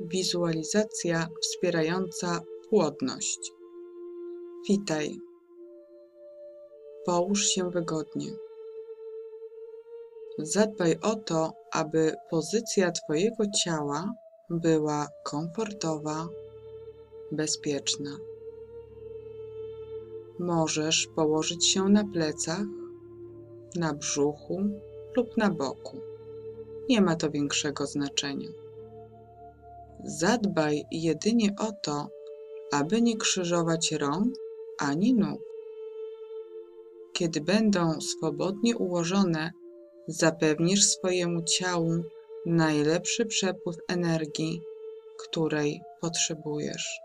Wizualizacja wspierająca płodność. Witaj. Połóż się wygodnie. Zadbaj o to, aby pozycja Twojego ciała była komfortowa, bezpieczna. Możesz położyć się na plecach, na brzuchu lub na boku. Nie ma to większego znaczenia. Zadbaj jedynie o to, aby nie krzyżować rąk ani nóg. Kiedy będą swobodnie ułożone, zapewnisz swojemu ciału najlepszy przepływ energii, której potrzebujesz.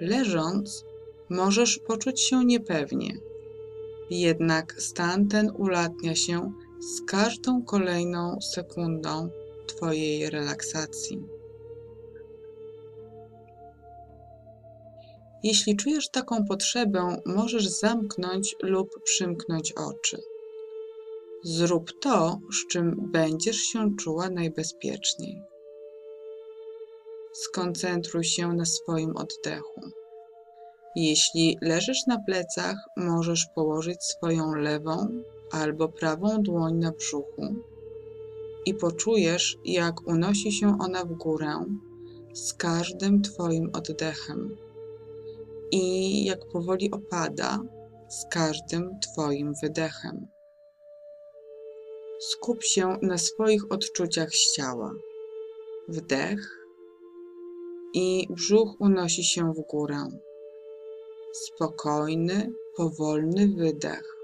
Leżąc, możesz poczuć się niepewnie, jednak stan ten ulatnia się z każdą kolejną sekundą Twojej relaksacji. Jeśli czujesz taką potrzebę, możesz zamknąć lub przymknąć oczy. Zrób to, z czym będziesz się czuła najbezpieczniej. Skoncentruj się na swoim oddechu. Jeśli leżysz na plecach, możesz położyć swoją lewą albo prawą dłoń na brzuchu i poczujesz, jak unosi się ona w górę z każdym Twoim oddechem i jak powoli opada z każdym Twoim wydechem. Skup się na swoich odczuciach z ciała. Wdech i brzuch unosi się w górę. Spokojny, powolny wydech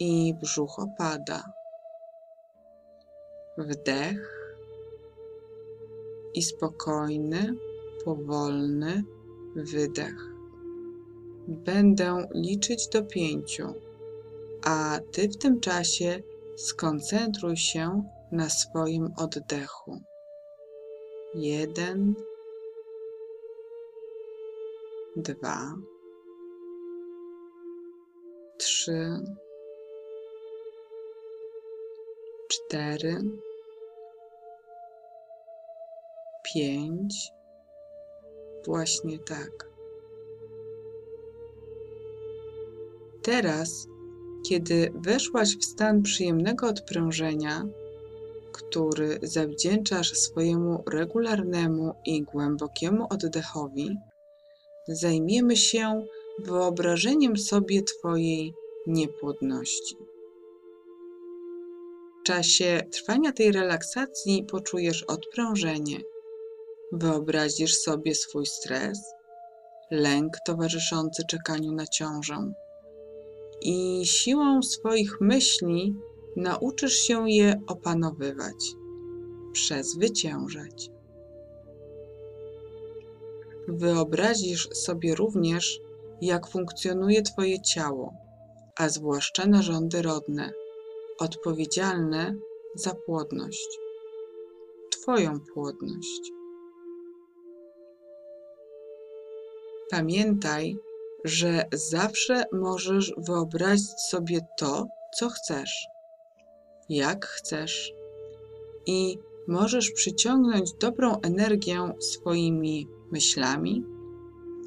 i brzuch opada. Wdech i spokojny, powolny wydech. Będę liczyć do pięciu, a ty w tym czasie skoncentruj się na swoim oddechu. Jeden, dwa, trzy, cztery, pięć. Właśnie tak. Teraz, kiedy weszłaś w stan przyjemnego odprężenia, który zawdzięczasz swojemu regularnemu i głębokiemu oddechowi, zajmiemy się wyobrażeniem sobie Twojej niepłodności. W czasie trwania tej relaksacji poczujesz odprężenie. Wyobrazisz sobie swój stres, lęk towarzyszący czekaniu na ciążę i siłą swoich myśli nauczysz się je opanowywać, przezwyciężać. Wyobrazisz sobie również, jak funkcjonuje Twoje ciało, a zwłaszcza narządy rodne, odpowiedzialne za płodność, Twoją płodność. Pamiętaj, że zawsze możesz wyobrazić sobie to, co chcesz, jak chcesz i możesz przyciągnąć dobrą energię swoimi myślami,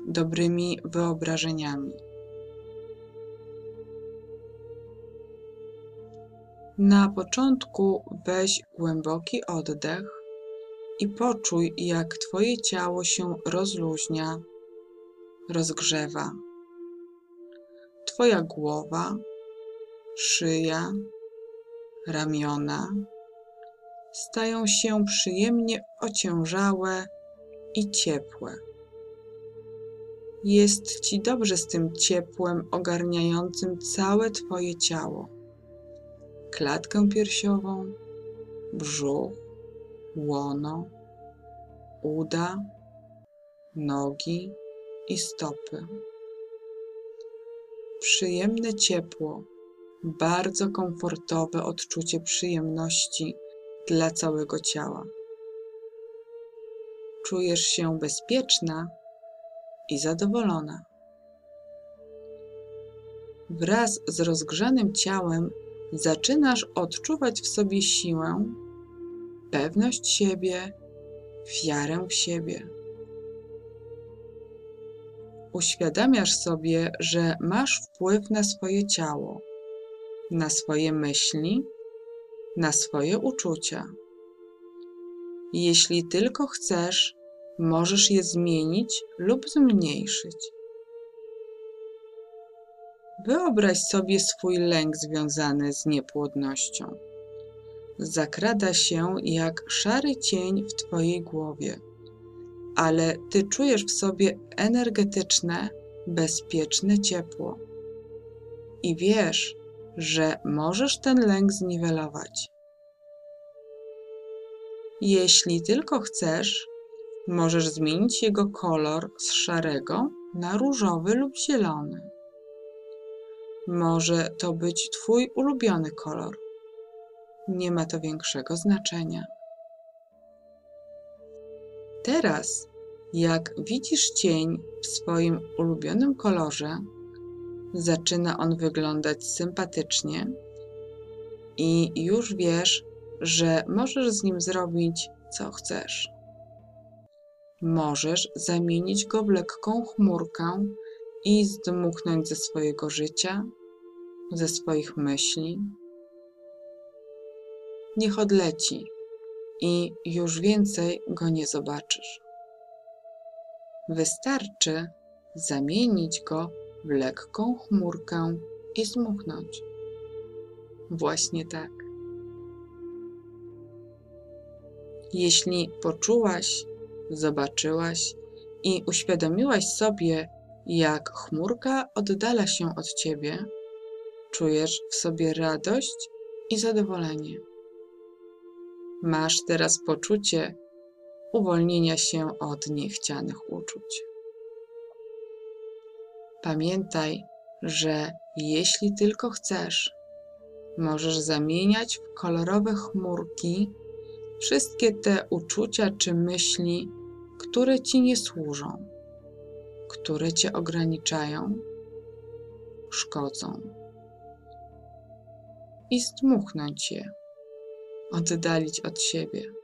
dobrymi wyobrażeniami. Na początku weź głęboki oddech i poczuj, jak Twoje ciało się rozluźnia, rozgrzewa. Twoja głowa, szyja, ramiona stają się przyjemnie ociężałe i ciepłe. Jest Ci dobrze z tym ciepłem ogarniającym całe Twoje ciało. Klatkę piersiową, brzuch, łono, uda, nogi i stopy. Przyjemne ciepło, bardzo komfortowe odczucie przyjemności dla całego ciała. Czujesz się bezpieczna i zadowolona. Wraz z rozgrzanym ciałem zaczynasz odczuwać w sobie siłę pewność siebie, wiarę w siebie. Uświadamiasz sobie, że masz wpływ na swoje ciało, na swoje myśli, na swoje uczucia. Jeśli tylko chcesz, możesz je zmienić lub zmniejszyć. Wyobraź sobie swój lęk związany z niepłodnością. Zakrada się jak szary cień w Twojej głowie, ale Ty czujesz w sobie energetyczne, bezpieczne ciepło i wiesz, że możesz ten lęk zniwelować. Jeśli tylko chcesz, możesz zmienić jego kolor z szarego na różowy lub zielony. Może to być Twój ulubiony kolor. Nie ma to większego znaczenia. Teraz, jak widzisz cień w swoim ulubionym kolorze, zaczyna on wyglądać sympatycznie i już wiesz, że możesz z nim zrobić co chcesz. Możesz zamienić go w lekką chmurkę i zdmuchnąć ze swojego życia, ze swoich myśli. Niech odleci i już więcej go nie zobaczysz. Wystarczy zamienić go w lekką chmurkę i zmuchnąć. Właśnie tak. Jeśli poczułaś, zobaczyłaś i uświadomiłaś sobie, jak chmurka oddala się od ciebie, czujesz w sobie radość i zadowolenie. Masz teraz poczucie uwolnienia się od niechcianych uczuć. Pamiętaj, że jeśli tylko chcesz, możesz zamieniać w kolorowe chmurki wszystkie te uczucia czy myśli, które ci nie służą, które cię ograniczają, szkodzą. I zdmuchnąć je, oddalić od siebie.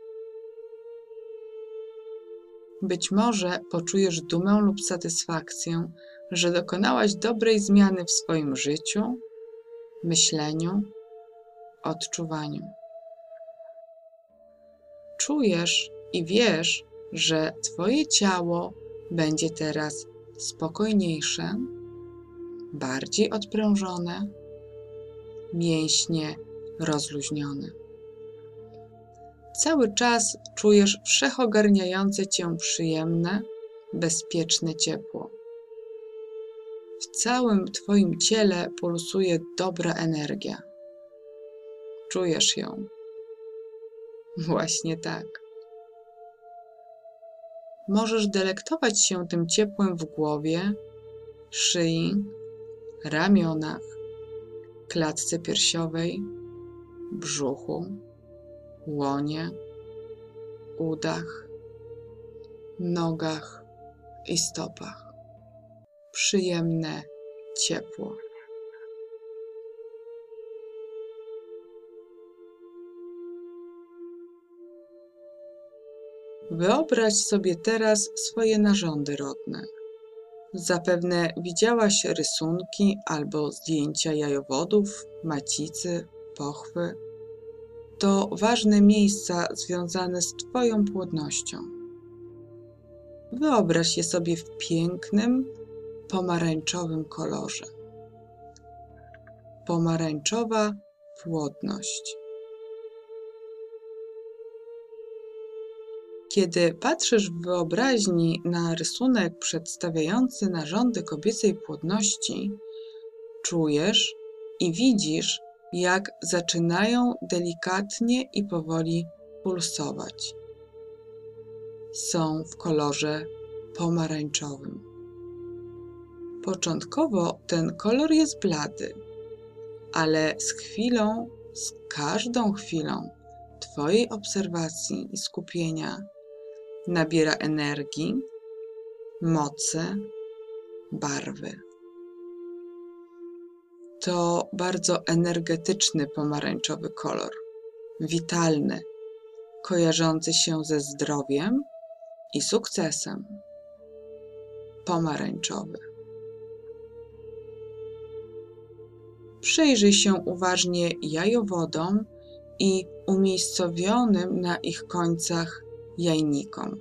Być może poczujesz dumę lub satysfakcję, że dokonałaś dobrej zmiany w swoim życiu, myśleniu, odczuwaniu. Czujesz i wiesz, że Twoje ciało będzie teraz spokojniejsze, bardziej odprężone, mięśnie rozluźnione. Cały czas czujesz wszechogarniające cię przyjemne, bezpieczne ciepło. W całym Twoim ciele pulsuje dobra energia. Czujesz ją. Właśnie tak. Możesz delektować się tym ciepłem w głowie, szyi, ramionach, klatce piersiowej, brzuchu, łonie, udach, nogach i stopach. Przyjemne ciepło. Wyobraź sobie teraz swoje narządy rodne. Zapewne widziałaś rysunki albo zdjęcia jajowodów, macicy, pochwy. To ważne miejsca związane z Twoją płodnością. Wyobraź je sobie w pięknym, pomarańczowym kolorze. Pomarańczowa płodność. Kiedy patrzysz w wyobraźni na rysunek przedstawiający narządy kobiecej płodności, czujesz i widzisz, jak zaczynają delikatnie i powoli pulsować. Są w kolorze pomarańczowym. Początkowo ten kolor jest blady, ale z chwilą, z każdą chwilą Twojej obserwacji i skupienia nabiera energii, mocy, barwy. To bardzo energetyczny pomarańczowy kolor, witalny, kojarzący się ze zdrowiem i sukcesem. Pomarańczowy. Przyjrzyj się uważnie jajowodom i umiejscowionym na ich końcach jajnikom.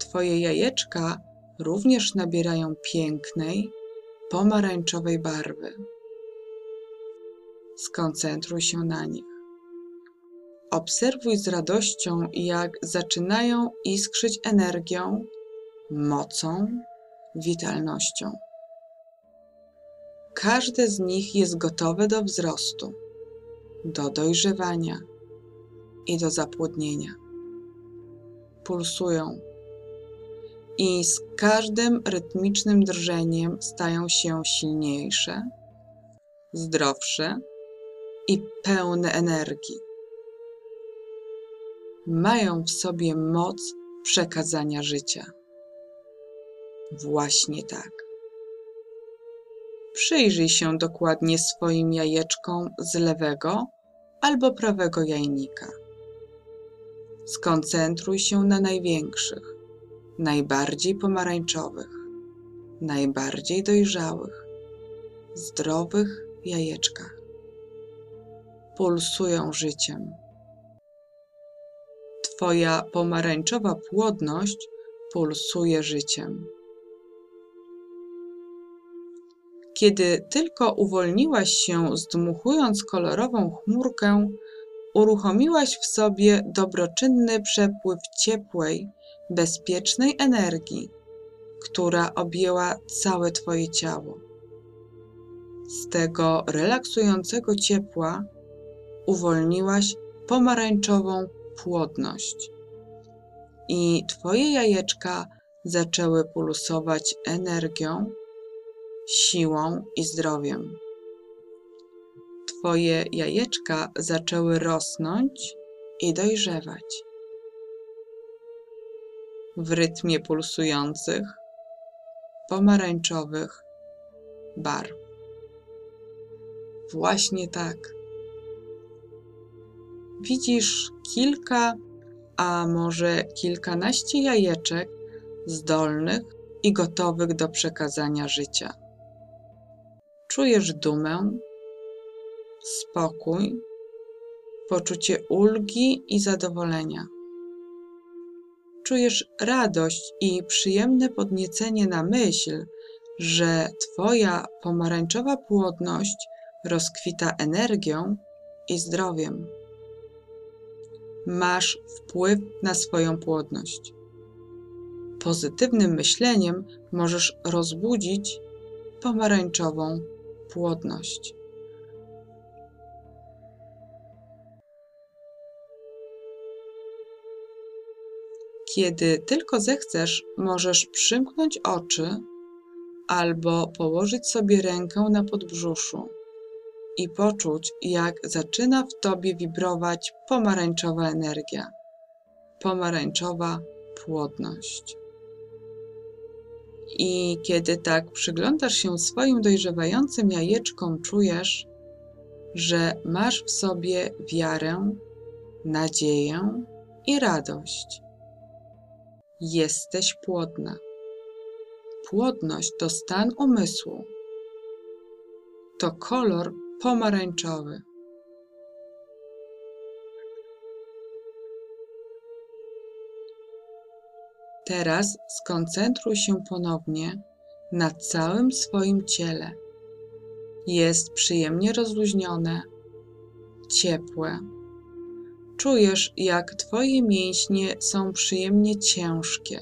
Twoje jajeczka również nabierają pięknej, pomarańczowej barwy. Skoncentruj się na nich. Obserwuj z radością, jak zaczynają iskrzyć energią, mocą, witalnością. Każde z nich jest gotowe do wzrostu, do dojrzewania i do zapłodnienia. Pulsują i z każdym rytmicznym drżeniem stają się silniejsze, zdrowsze i pełne energii. Mają w sobie moc przekazania życia. Właśnie tak. Przyjrzyj się dokładnie swoim jajeczkom z lewego albo prawego jajnika. Skoncentruj się na największych, najbardziej pomarańczowych, najbardziej dojrzałych, zdrowych jajeczkach. Pulsują życiem. Twoja pomarańczowa płodność pulsuje życiem. Kiedy tylko uwolniłaś się, zdmuchując kolorową chmurkę, uruchomiłaś w sobie dobroczynny przepływ ciepłej, bezpiecznej energii, która objęła całe Twoje ciało. Z tego relaksującego ciepła uwolniłaś pomarańczową płodność i Twoje jajeczka zaczęły pulsować energią, siłą i zdrowiem. Twoje jajeczka zaczęły rosnąć i dojrzewać w rytmie pulsujących, pomarańczowych barw. Właśnie tak. Widzisz kilka, a może kilkanaście jajeczek zdolnych i gotowych do przekazania życia. Czujesz dumę, spokój, poczucie ulgi i zadowolenia czujesz radość i przyjemne podniecenie na myśl, że Twoja pomarańczowa płodność rozkwita energią i zdrowiem. Masz wpływ na swoją płodność. Pozytywnym myśleniem możesz rozbudzić pomarańczową płodność. Kiedy tylko zechcesz, możesz przymknąć oczy albo położyć sobie rękę na podbrzuszu i poczuć, jak zaczyna w tobie wibrować pomarańczowa energia, pomarańczowa płodność. I kiedy tak przyglądasz się swoim dojrzewającym jajeczkom, czujesz, że masz w sobie wiarę, nadzieję i radość Jesteś płodna. Płodność to stan umysłu. To kolor pomarańczowy. Teraz skoncentruj się ponownie na całym swoim ciele. Jest przyjemnie rozluźnione, ciepłe Czujesz, jak Twoje mięśnie są przyjemnie ciężkie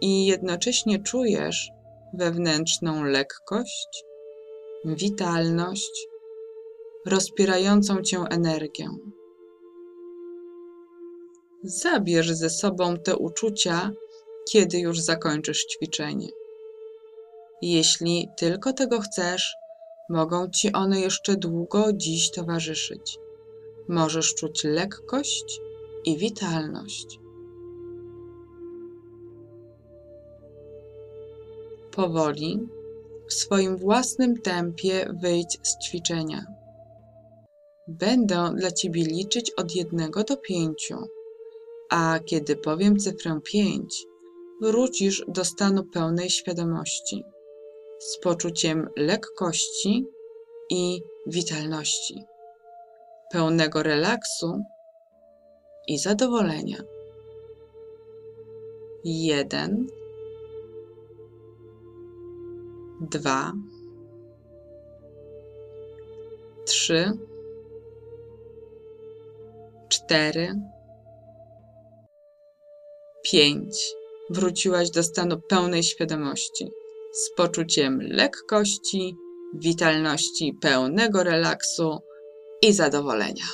i jednocześnie czujesz wewnętrzną lekkość, witalność, rozpierającą Cię energię. Zabierz ze sobą te uczucia, kiedy już zakończysz ćwiczenie. Jeśli tylko tego chcesz, mogą Ci one jeszcze długo dziś towarzyszyć możesz czuć lekkość i witalność. Powoli, w swoim własnym tempie wyjdź z ćwiczenia. Będę dla ciebie liczyć od jednego do pięciu, a kiedy powiem cyfrę pięć, wrócisz do stanu pełnej świadomości, z poczuciem lekkości i witalności, pełnego relaksu i zadowolenia. Jeden, dwa, trzy, cztery, pięć. Wróciłaś do stanu pełnej świadomości, z poczuciem lekkości, witalności, pełnego relaksu i zadowolenia.